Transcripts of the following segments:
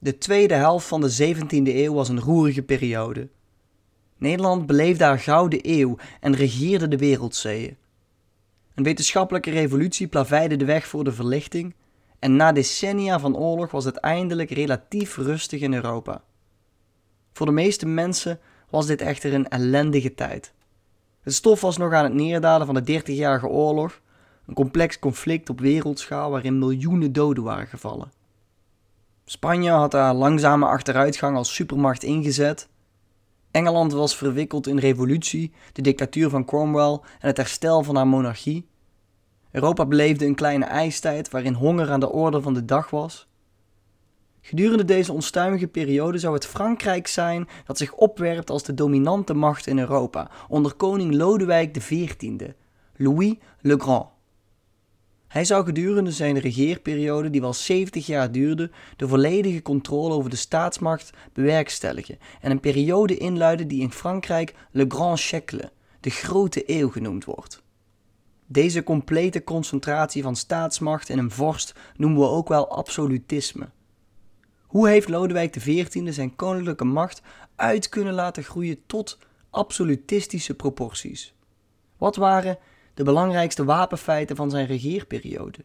De tweede helft van de 17e eeuw was een roerige periode. Nederland beleefde haar gouden eeuw en regeerde de wereldzeeën. Een wetenschappelijke revolutie plaveide de weg voor de verlichting en na decennia van oorlog was het eindelijk relatief rustig in Europa. Voor de meeste mensen was dit echter een ellendige tijd. Het stof was nog aan het neerdalen van de Dertigjarige Oorlog, een complex conflict op wereldschaal waarin miljoenen doden waren gevallen. Spanje had haar langzame achteruitgang als supermacht ingezet. Engeland was verwikkeld in revolutie, de dictatuur van Cromwell en het herstel van haar monarchie. Europa beleefde een kleine ijstijd waarin honger aan de orde van de dag was. Gedurende deze onstuimige periode zou het Frankrijk zijn dat zich opwerpt als de dominante macht in Europa, onder koning Lodewijk XIV, Louis le Grand. Hij zou gedurende zijn regeerperiode, die wel 70 jaar duurde, de volledige controle over de staatsmacht bewerkstelligen en een periode inluiden die in Frankrijk Le Grand Siècle, de grote eeuw genoemd wordt. Deze complete concentratie van staatsmacht in een vorst noemen we ook wel absolutisme. Hoe heeft Lodewijk XIV zijn koninklijke macht uit kunnen laten groeien tot absolutistische proporties? Wat waren de belangrijkste wapenfeiten van zijn regeerperiode?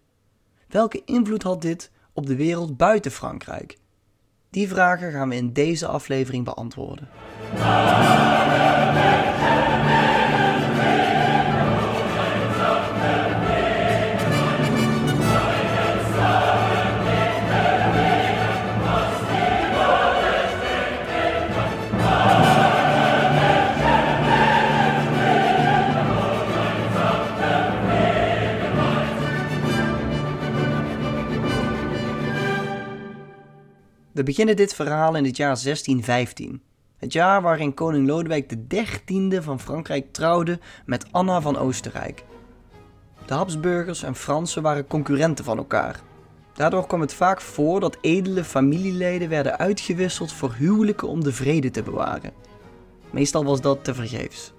Welke invloed had dit op de wereld buiten Frankrijk? Die vragen gaan we in deze aflevering beantwoorden. We beginnen dit verhaal in het jaar 1615. Het jaar waarin koning Lodewijk XIII van Frankrijk trouwde met Anna van Oostenrijk. De Habsburgers en Fransen waren concurrenten van elkaar. Daardoor kwam het vaak voor dat edele familieleden werden uitgewisseld voor huwelijken om de vrede te bewaren. Meestal was dat tevergeefs.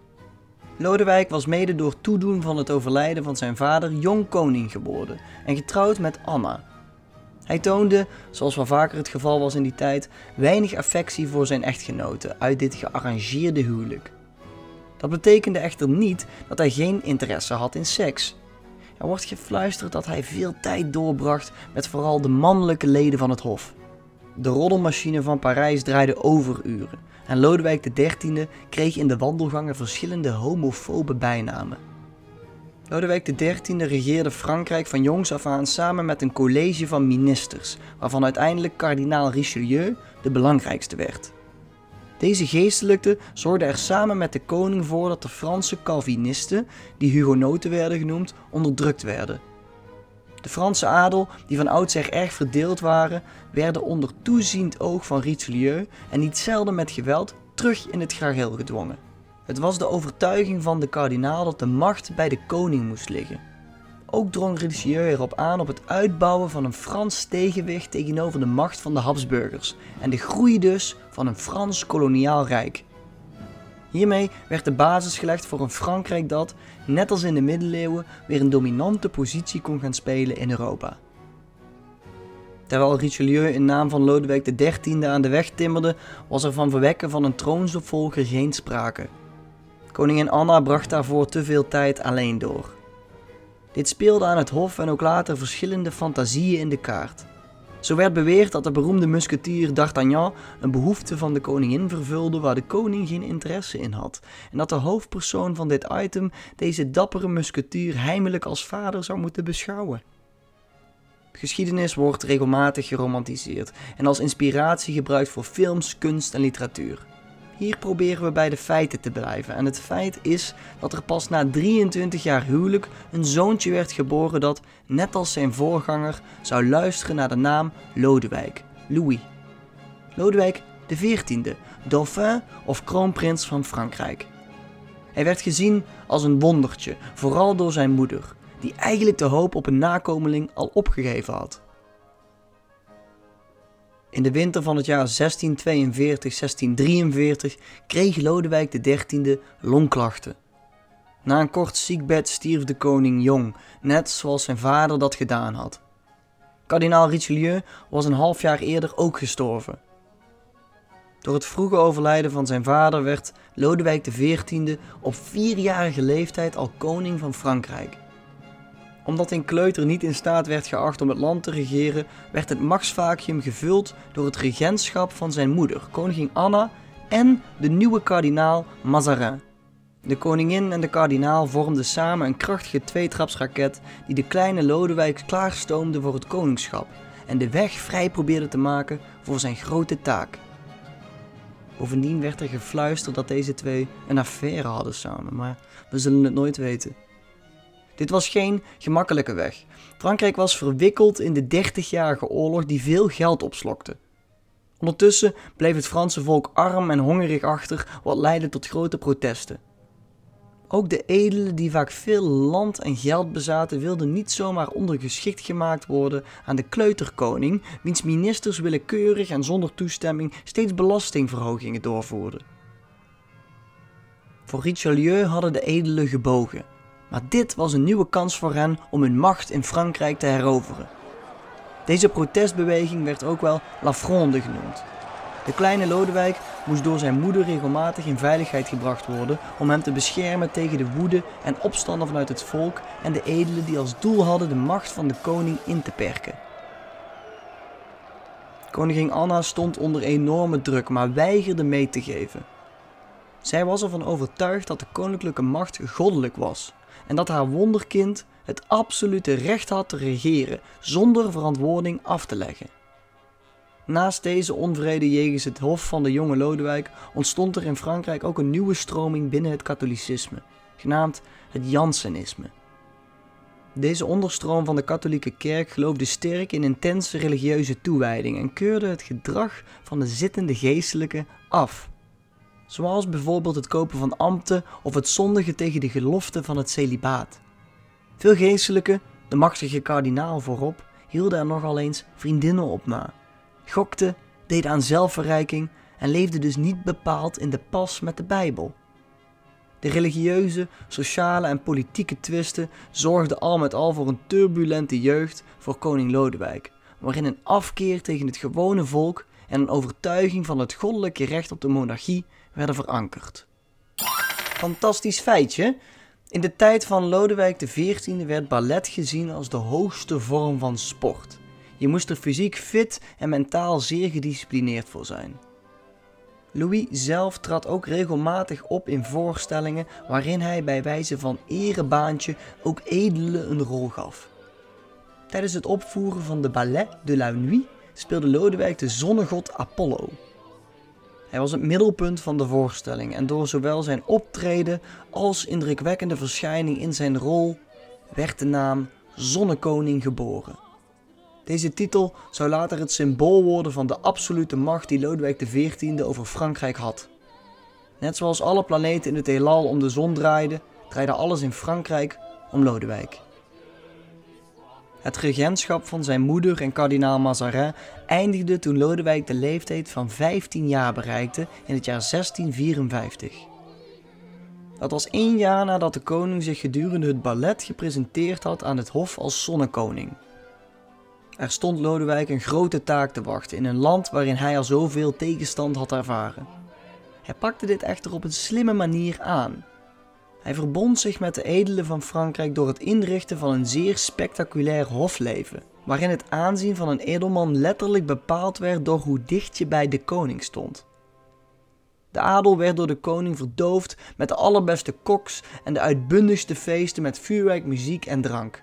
Lodewijk was mede door toedoen van het overlijden van zijn vader jong koning geworden en getrouwd met Anna, hij toonde, zoals wel vaker het geval was in die tijd, weinig affectie voor zijn echtgenote uit dit gearrangeerde huwelijk. Dat betekende echter niet dat hij geen interesse had in seks. Er wordt gefluisterd dat hij veel tijd doorbracht met vooral de mannelijke leden van het hof. De roddelmachine van Parijs draaide overuren en Lodewijk XIII kreeg in de wandelgangen verschillende homofobe bijnamen. Lodewijk XIII regeerde Frankrijk van jongs af aan samen met een college van ministers, waarvan uiteindelijk kardinaal Richelieu de belangrijkste werd. Deze geestelijke zorgde er samen met de koning voor dat de Franse Calvinisten, die Hugonoten werden genoemd, onderdrukt werden. De Franse adel, die van oudsher erg verdeeld waren, werden onder toeziend oog van Richelieu en niet zelden met geweld terug in het gareel gedwongen. Het was de overtuiging van de kardinaal dat de macht bij de koning moest liggen. Ook drong Richelieu erop aan op het uitbouwen van een Frans tegenwicht tegenover de macht van de Habsburgers en de groei dus van een Frans koloniaal rijk. Hiermee werd de basis gelegd voor een Frankrijk dat, net als in de middeleeuwen, weer een dominante positie kon gaan spelen in Europa. Terwijl Richelieu in naam van Lodewijk XIII aan de weg timmerde, was er van verwekken van een troonsopvolger geen sprake. Koningin Anna bracht daarvoor te veel tijd alleen door. Dit speelde aan het hof en ook later verschillende fantasieën in de kaart. Zo werd beweerd dat de beroemde musketier D'Artagnan een behoefte van de koningin vervulde waar de koning geen interesse in had, en dat de hoofdpersoon van dit item deze dappere musketier heimelijk als vader zou moeten beschouwen. Geschiedenis wordt regelmatig geromantiseerd en als inspiratie gebruikt voor films, kunst en literatuur. Hier proberen we bij de feiten te blijven. En het feit is dat er pas na 23 jaar huwelijk een zoontje werd geboren dat, net als zijn voorganger, zou luisteren naar de naam Lodewijk, Louis. Lodewijk XIV, dauphin of kroonprins van Frankrijk. Hij werd gezien als een wondertje, vooral door zijn moeder, die eigenlijk de hoop op een nakomeling al opgegeven had. In de winter van het jaar 1642-1643 kreeg Lodewijk XIII longklachten. Na een kort ziekbed stierf de koning jong, net zoals zijn vader dat gedaan had. Kardinaal Richelieu was een half jaar eerder ook gestorven. Door het vroege overlijden van zijn vader werd Lodewijk XIV op vierjarige leeftijd al koning van Frankrijk. Omdat een kleuter niet in staat werd geacht om het land te regeren, werd het machtsvacuum gevuld door het regentschap van zijn moeder, koningin Anna, en de nieuwe kardinaal Mazarin. De koningin en de kardinaal vormden samen een krachtige tweetrapsraket die de kleine Lodewijk klaarstoomde voor het koningschap en de weg vrij probeerde te maken voor zijn grote taak. Bovendien werd er gefluisterd dat deze twee een affaire hadden samen, maar we zullen het nooit weten. Dit was geen gemakkelijke weg. Frankrijk was verwikkeld in de dertigjarige oorlog die veel geld opslokte. Ondertussen bleef het Franse volk arm en hongerig achter, wat leidde tot grote protesten. Ook de edelen die vaak veel land en geld bezaten, wilden niet zomaar ondergeschikt gemaakt worden aan de kleuterkoning, wiens ministers willekeurig en zonder toestemming steeds belastingverhogingen doorvoerden. Voor Richelieu hadden de edelen gebogen, maar dit was een nieuwe kans voor hen om hun macht in Frankrijk te heroveren. Deze protestbeweging werd ook wel La Fronde genoemd. De kleine Lodewijk moest door zijn moeder regelmatig in veiligheid gebracht worden om hem te beschermen tegen de woede en opstanden vanuit het volk en de edelen die als doel hadden de macht van de koning in te perken. Koningin Anna stond onder enorme druk, maar weigerde mee te geven. Zij was ervan overtuigd dat de koninklijke macht goddelijk was en dat haar wonderkind het absolute recht had te regeren zonder verantwoording af te leggen. Naast deze onvrede jegens het hof van de jonge Lodewijk ontstond er in Frankrijk ook een nieuwe stroming binnen het katholicisme, genaamd het Jansenisme. Deze onderstroom van de katholieke kerk geloofde sterk in intense religieuze toewijding en keurde het gedrag van de zittende geestelijke af. Zoals bijvoorbeeld het kopen van ambten of het zondigen tegen de gelofte van het celibaat. Veel geestelijken, de machtige kardinaal voorop, hielden er nogal eens vriendinnen op na gokte, deed aan zelfverrijking en leefde dus niet bepaald in de pas met de Bijbel. De religieuze, sociale en politieke twisten zorgden al met al voor een turbulente jeugd voor koning Lodewijk, waarin een afkeer tegen het gewone volk en een overtuiging van het goddelijke recht op de monarchie werden verankerd. Fantastisch feitje. In de tijd van Lodewijk XIV werd ballet gezien als de hoogste vorm van sport. Je moest er fysiek fit en mentaal zeer gedisciplineerd voor zijn. Louis zelf trad ook regelmatig op in voorstellingen waarin hij bij wijze van erebaantje ook edelen een rol gaf. Tijdens het opvoeren van de Ballet de la Nuit speelde Lodewijk de zonnegod Apollo. Hij was het middelpunt van de voorstelling en door zowel zijn optreden als indrukwekkende verschijning in zijn rol werd de naam Zonnekoning geboren. Deze titel zou later het symbool worden van de absolute macht die Lodewijk XIV over Frankrijk had. Net zoals alle planeten in het heelal om de zon draaiden, draaide alles in Frankrijk om Lodewijk. Het regentschap van zijn moeder en kardinaal Mazarin eindigde toen Lodewijk de leeftijd van 15 jaar bereikte in het jaar 1654. Dat was één jaar nadat de koning zich gedurende het ballet gepresenteerd had aan het hof als zonnekoning. Er stond Lodewijk een grote taak te wachten in een land waarin hij al zoveel tegenstand had ervaren. Hij pakte dit echter op een slimme manier aan. Hij verbond zich met de edelen van Frankrijk door het inrichten van een zeer spectaculair hofleven, waarin het aanzien van een edelman letterlijk bepaald werd door hoe dicht je bij de koning stond. De adel werd door de koning verdoofd met de allerbeste koks en de uitbundigste feesten met vuurwerk, muziek en drank.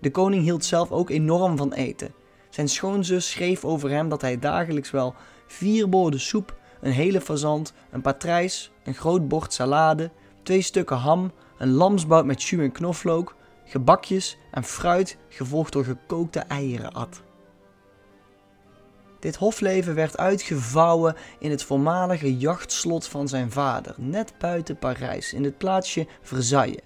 De koning hield zelf ook enorm van eten. Zijn schoonzus schreef over hem dat hij dagelijks wel vier borden soep, een hele fazant, een patrijs, een groot bord salade, twee stukken ham, een lamsbout met jus en knoflook, gebakjes en fruit, gevolgd door gekookte eieren at. Dit hofleven werd uitgevouwen in het voormalige jachtslot van zijn vader, net buiten Parijs, in het plaatsje Versailles.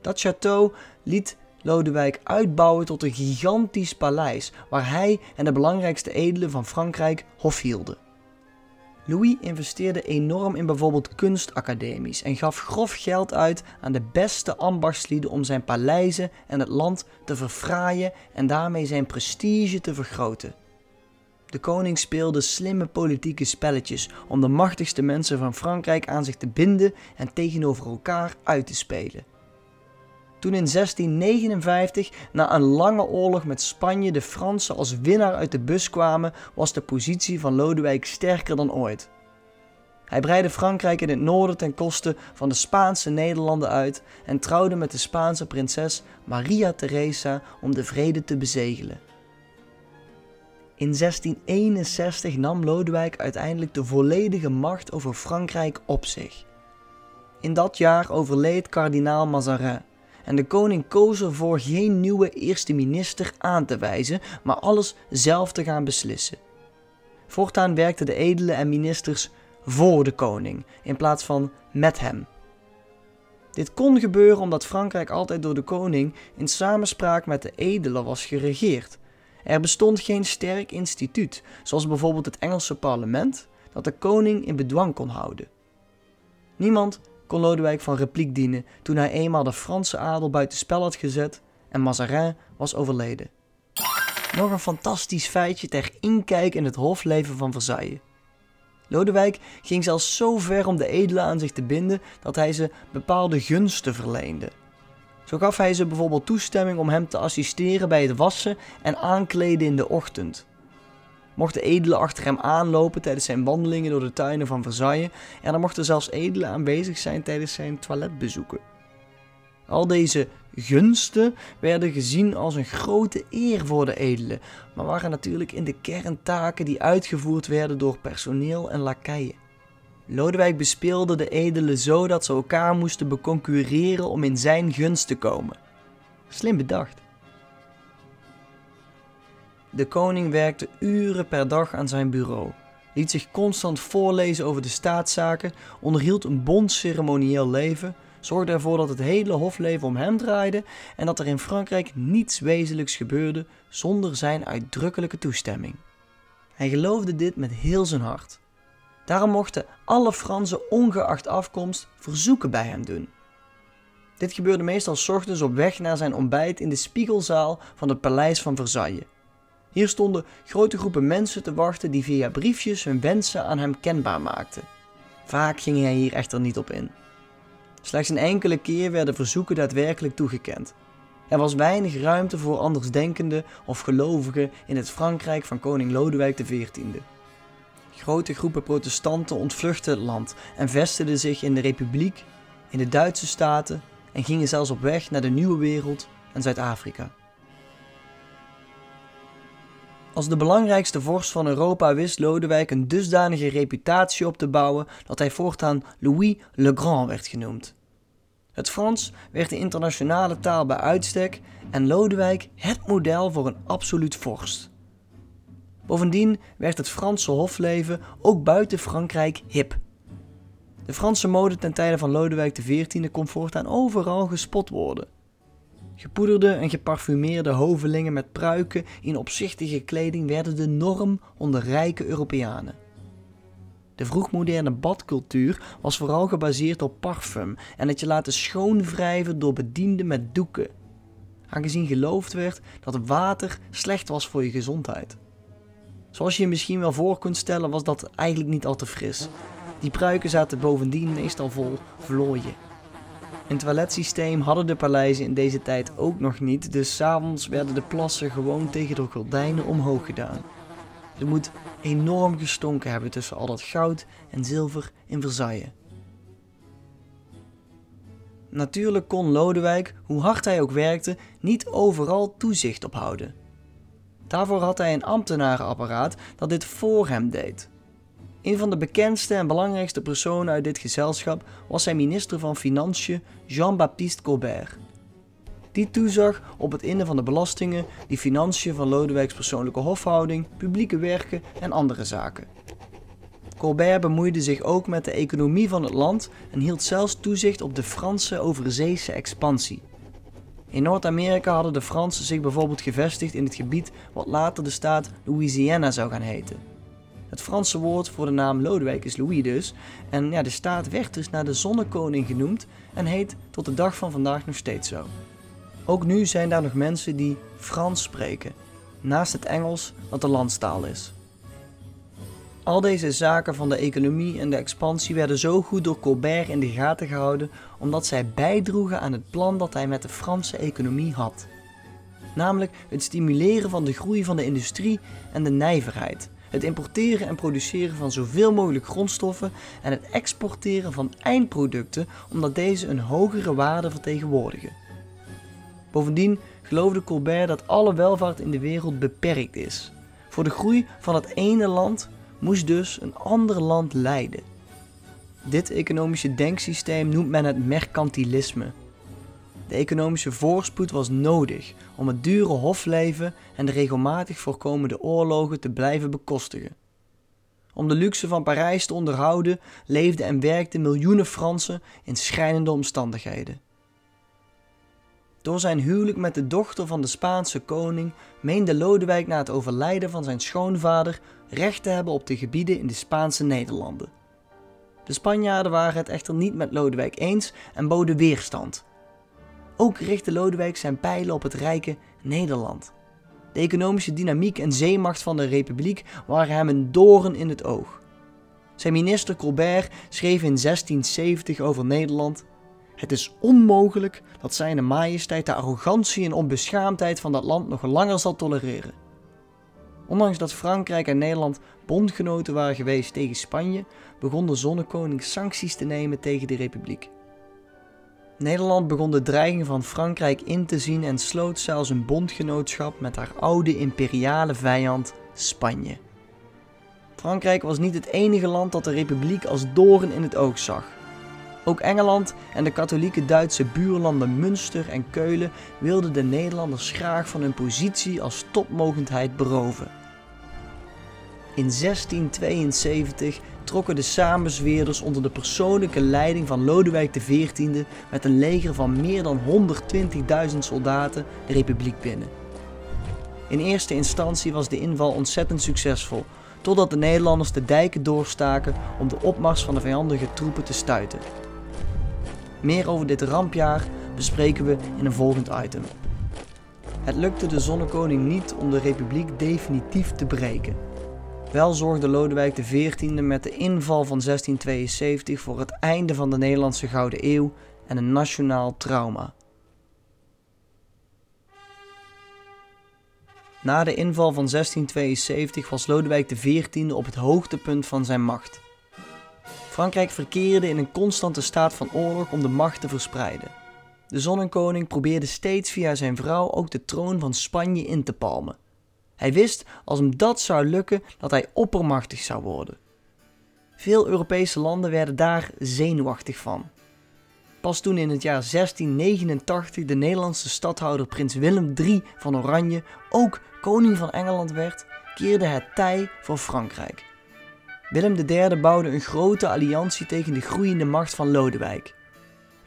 Dat château liet Lodewijk uitbouwen tot een gigantisch paleis waar hij en de belangrijkste edelen van Frankrijk hof hielden. Louis investeerde enorm in bijvoorbeeld kunstacademies en gaf grof geld uit aan de beste ambachtslieden om zijn paleizen en het land te verfraaien en daarmee zijn prestige te vergroten. De koning speelde slimme politieke spelletjes om de machtigste mensen van Frankrijk aan zich te binden en tegenover elkaar uit te spelen. Toen in 1659, na een lange oorlog met Spanje, de Fransen als winnaar uit de bus kwamen, was de positie van Lodewijk sterker dan ooit. Hij breidde Frankrijk in het noorden ten koste van de Spaanse Nederlanden uit en trouwde met de Spaanse prinses Maria Theresa om de vrede te bezegelen. In 1661 nam Lodewijk uiteindelijk de volledige macht over Frankrijk op zich. In dat jaar overleed kardinaal Mazarin en de koning koos ervoor geen nieuwe eerste minister aan te wijzen, maar alles zelf te gaan beslissen. Voortaan werkten de edelen en ministers voor de koning in plaats van met hem. Dit kon gebeuren omdat Frankrijk altijd door de koning in samenspraak met de edelen was geregeerd. Er bestond geen sterk instituut, zoals bijvoorbeeld het Engelse parlement, dat de koning in bedwang kon houden. Niemand kon Lodewijk van repliek dienen toen hij eenmaal de Franse adel buitenspel had gezet en Mazarin was overleden. Nog een fantastisch feitje ter inkijk in het hofleven van Versailles. Lodewijk ging zelfs zo ver om de edelen aan zich te binden dat hij ze bepaalde gunsten verleende. Zo gaf hij ze bijvoorbeeld toestemming om hem te assisteren bij het wassen en aankleden in de ochtend. Mochten edelen achter hem aanlopen tijdens zijn wandelingen door de tuinen van Versailles en er mochten zelfs edelen aanwezig zijn tijdens zijn toiletbezoeken. Al deze gunsten werden gezien als een grote eer voor de edelen, maar waren natuurlijk in de kern taken die uitgevoerd werden door personeel en lakeien. Lodewijk bespeelde de edelen zo dat ze elkaar moesten beconcurreren om in zijn gunst te komen. Slim bedacht. De koning werkte uren per dag aan zijn bureau, liet zich constant voorlezen over de staatszaken, onderhield een bondceremonieel leven, zorgde ervoor dat het hele hofleven om hem draaide en dat er in Frankrijk niets wezenlijks gebeurde zonder zijn uitdrukkelijke toestemming. Hij geloofde dit met heel zijn hart. Daarom mochten alle Fransen ongeacht afkomst verzoeken bij hem doen. Dit gebeurde meestal ochtends op weg naar zijn ontbijt in de spiegelzaal van het paleis van Versailles. Hier stonden grote groepen mensen te wachten die via briefjes hun wensen aan hem kenbaar maakten. Vaak ging hij hier echter niet op in. Slechts een enkele keer werden verzoeken daadwerkelijk toegekend. Er was weinig ruimte voor andersdenkenden of gelovigen in het Frankrijk van koning Lodewijk XIV. Grote groepen protestanten ontvluchtten het land en vestigden zich in de Republiek, in de Duitse staten en gingen zelfs op weg naar de Nieuwe Wereld en Zuid-Afrika. Als de belangrijkste vorst van Europa wist Lodewijk een dusdanige reputatie op te bouwen dat hij voortaan Louis le Grand werd genoemd. Het Frans werd de internationale taal bij uitstek en Lodewijk het model voor een absoluut vorst. Bovendien werd het Franse hofleven ook buiten Frankrijk hip. De Franse mode ten tijde van Lodewijk XIV kon voortaan overal gespot worden. Gepoederde en geparfumeerde hovelingen met pruiken in opzichtige kleding werden de norm onder rijke Europeanen. De vroegmoderne badcultuur was vooral gebaseerd op parfum en het je laten schoonwrijven door bedienden met doeken, aangezien geloofd werd dat water slecht was voor je gezondheid. Zoals je je misschien wel voor kunt stellen was dat eigenlijk niet al te fris. Die pruiken zaten bovendien meestal vol vlooien. Een toiletsysteem hadden de paleizen in deze tijd ook nog niet, dus s'avonds werden de plassen gewoon tegen de gordijnen omhoog gedaan. Er moet enorm gestonken hebben tussen al dat goud en zilver in Versailles. Natuurlijk kon Lodewijk, hoe hard hij ook werkte, niet overal toezicht op houden. Daarvoor had hij een ambtenarenapparaat dat dit voor hem deed. Een van de bekendste en belangrijkste personen uit dit gezelschap was zijn minister van Financiën Jean-Baptiste Colbert. Die toezag op het innen van de belastingen, die financiën van Lodewijks persoonlijke hofhouding, publieke werken en andere zaken. Colbert bemoeide zich ook met de economie van het land en hield zelfs toezicht op de Franse overzeese expansie. In Noord-Amerika hadden de Fransen zich bijvoorbeeld gevestigd in het gebied wat later de staat Louisiana zou gaan heten. Het Franse woord voor de naam Lodewijk is Louis dus. En ja, de staat werd dus naar de zonnekoning genoemd en heet tot de dag van vandaag nog steeds zo. Ook nu zijn daar nog mensen die Frans spreken, naast het Engels wat de landstaal is. Al deze zaken van de economie en de expansie werden zo goed door Colbert in de gaten gehouden omdat zij bijdroegen aan het plan dat hij met de Franse economie had. Namelijk het stimuleren van de groei van de industrie en de nijverheid, het importeren en produceren van zoveel mogelijk grondstoffen en het exporteren van eindproducten omdat deze een hogere waarde vertegenwoordigen. Bovendien geloofde Colbert dat alle welvaart in de wereld beperkt is. Voor de groei van het ene land moest dus een ander land leiden. Dit economische denksysteem noemt men het mercantilisme. De economische voorspoed was nodig om het dure hofleven en de regelmatig voorkomende oorlogen te blijven bekostigen. Om de luxe van Parijs te onderhouden leefden en werkten miljoenen Fransen in schrijnende omstandigheden. Door zijn huwelijk met de dochter van de Spaanse koning meende Lodewijk na het overlijden van zijn schoonvader recht te hebben op de gebieden in de Spaanse Nederlanden. De Spanjaarden waren het echter niet met Lodewijk eens en boden weerstand. Ook richtte Lodewijk zijn pijlen op het rijke Nederland. De economische dynamiek en zeemacht van de republiek waren hem een doorn in het oog. Zijn minister Colbert schreef in 1670 over Nederland het is onmogelijk dat zijn majesteit de arrogantie en onbeschaamdheid van dat land nog langer zal tolereren. Ondanks dat Frankrijk en Nederland bondgenoten waren geweest tegen Spanje, begon de zonnekoning sancties te nemen tegen de republiek. Nederland begon de dreiging van Frankrijk in te zien en sloot zelfs een bondgenootschap met haar oude imperiale vijand Spanje. Frankrijk was niet het enige land dat de republiek als doorn in het oog zag. Ook Engeland en de katholieke Duitse buurlanden Münster en Keulen wilden de Nederlanders graag van hun positie als topmogendheid beroven. In 1672 trokken de samenzweerders onder de persoonlijke leiding van Lodewijk XIV met een leger van meer dan 120.000 soldaten de republiek binnen. In eerste instantie was de inval ontzettend succesvol, totdat de Nederlanders de dijken doorstaken om de opmars van de vijandige troepen te stuiten. Meer over dit rampjaar bespreken we in een volgend item. Het lukte de zonnekoning niet om de republiek definitief te breken. Wel zorgde Lodewijk XIV met de inval van 1672 voor het einde van de Nederlandse Gouden Eeuw en een nationaal trauma. Na de inval van 1672 was Lodewijk XIV op het hoogtepunt van zijn macht. Frankrijk verkeerde in een constante staat van oorlog om de macht te verspreiden. De zonnekoning probeerde steeds via zijn vrouw ook de troon van Spanje in te palmen. Hij wist als hem dat zou lukken dat hij oppermachtig zou worden. Veel Europese landen werden daar zenuwachtig van. Pas toen in het jaar 1689 de Nederlandse stadhouder prins Willem III van Oranje ook koning van Engeland werd, keerde het tij voor Frankrijk. Willem III bouwde een grote alliantie tegen de groeiende macht van Lodewijk.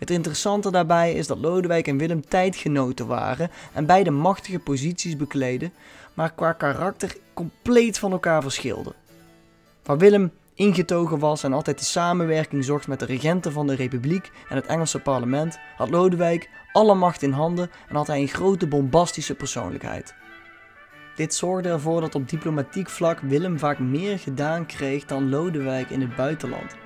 Het interessante daarbij is dat Lodewijk en Willem tijdgenoten waren en beide machtige posities bekleden, maar qua karakter compleet van elkaar verschilden. Waar Willem ingetogen was en altijd de samenwerking zocht met de regenten van de Republiek en het Engelse parlement, had Lodewijk alle macht in handen en had hij een grote bombastische persoonlijkheid. Dit zorgde ervoor dat op diplomatiek vlak Willem vaak meer gedaan kreeg dan Lodewijk in het buitenland.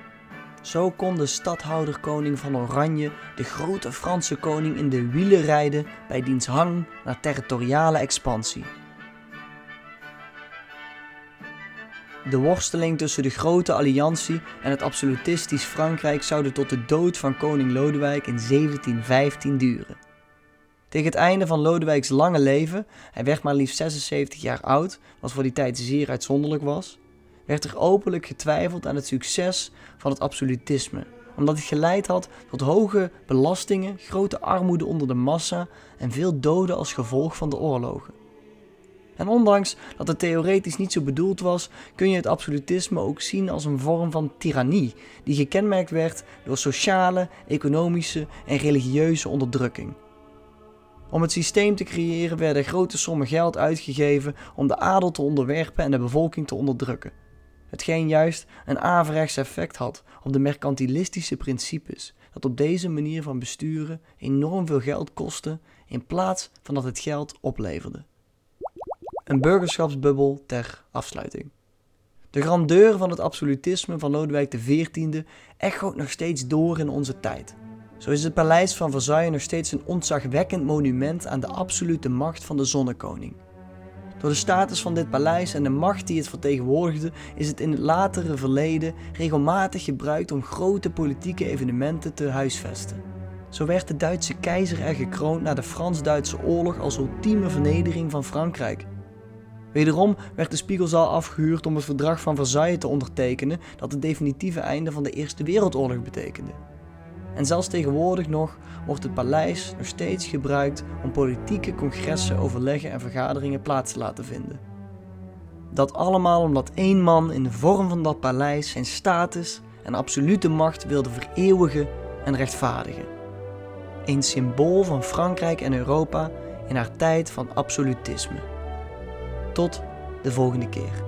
Zo kon de stadhouder-koning van Oranje de grote Franse koning in de wielen rijden bij diens hang naar territoriale expansie. De worsteling tussen de grote alliantie en het absolutistisch Frankrijk zouden tot de dood van koning Lodewijk in 1715 duren. Tegen het einde van Lodewijks lange leven, hij werd maar liefst 76 jaar oud, wat voor die tijd zeer uitzonderlijk was, werd er openlijk getwijfeld aan het succes van het absolutisme, omdat het geleid had tot hoge belastingen, grote armoede onder de massa en veel doden als gevolg van de oorlogen. En ondanks dat het theoretisch niet zo bedoeld was, kun je het absolutisme ook zien als een vorm van tirannie, die gekenmerkt werd door sociale, economische en religieuze onderdrukking. Om het systeem te creëren werden grote sommen geld uitgegeven om de adel te onderwerpen en de bevolking te onderdrukken. Hetgeen juist een averechts effect had op de mercantilistische principes dat op deze manier van besturen enorm veel geld kostte in plaats van dat het geld opleverde. Een burgerschapsbubbel ter afsluiting. De grandeur van het absolutisme van Lodewijk XIV echoot nog steeds door in onze tijd. Zo is het paleis van Versailles nog steeds een ontzagwekkend monument aan de absolute macht van de zonnekoning. Door de status van dit paleis en de macht die het vertegenwoordigde, is het in het latere verleden regelmatig gebruikt om grote politieke evenementen te huisvesten. Zo werd de Duitse keizer er gekroond na de Frans-Duitse oorlog als ultieme vernedering van Frankrijk. Wederom werd de Spiegelzaal afgehuurd om het verdrag van Versailles te ondertekenen dat het definitieve einde van de Eerste Wereldoorlog betekende. En zelfs tegenwoordig nog wordt het paleis nog steeds gebruikt om politieke congressen, overleggen en vergaderingen plaats te laten vinden. Dat allemaal omdat één man in de vorm van dat paleis zijn status en absolute macht wilde vereeuwigen en rechtvaardigen. Een symbool van Frankrijk en Europa in haar tijd van absolutisme. Tot de volgende keer.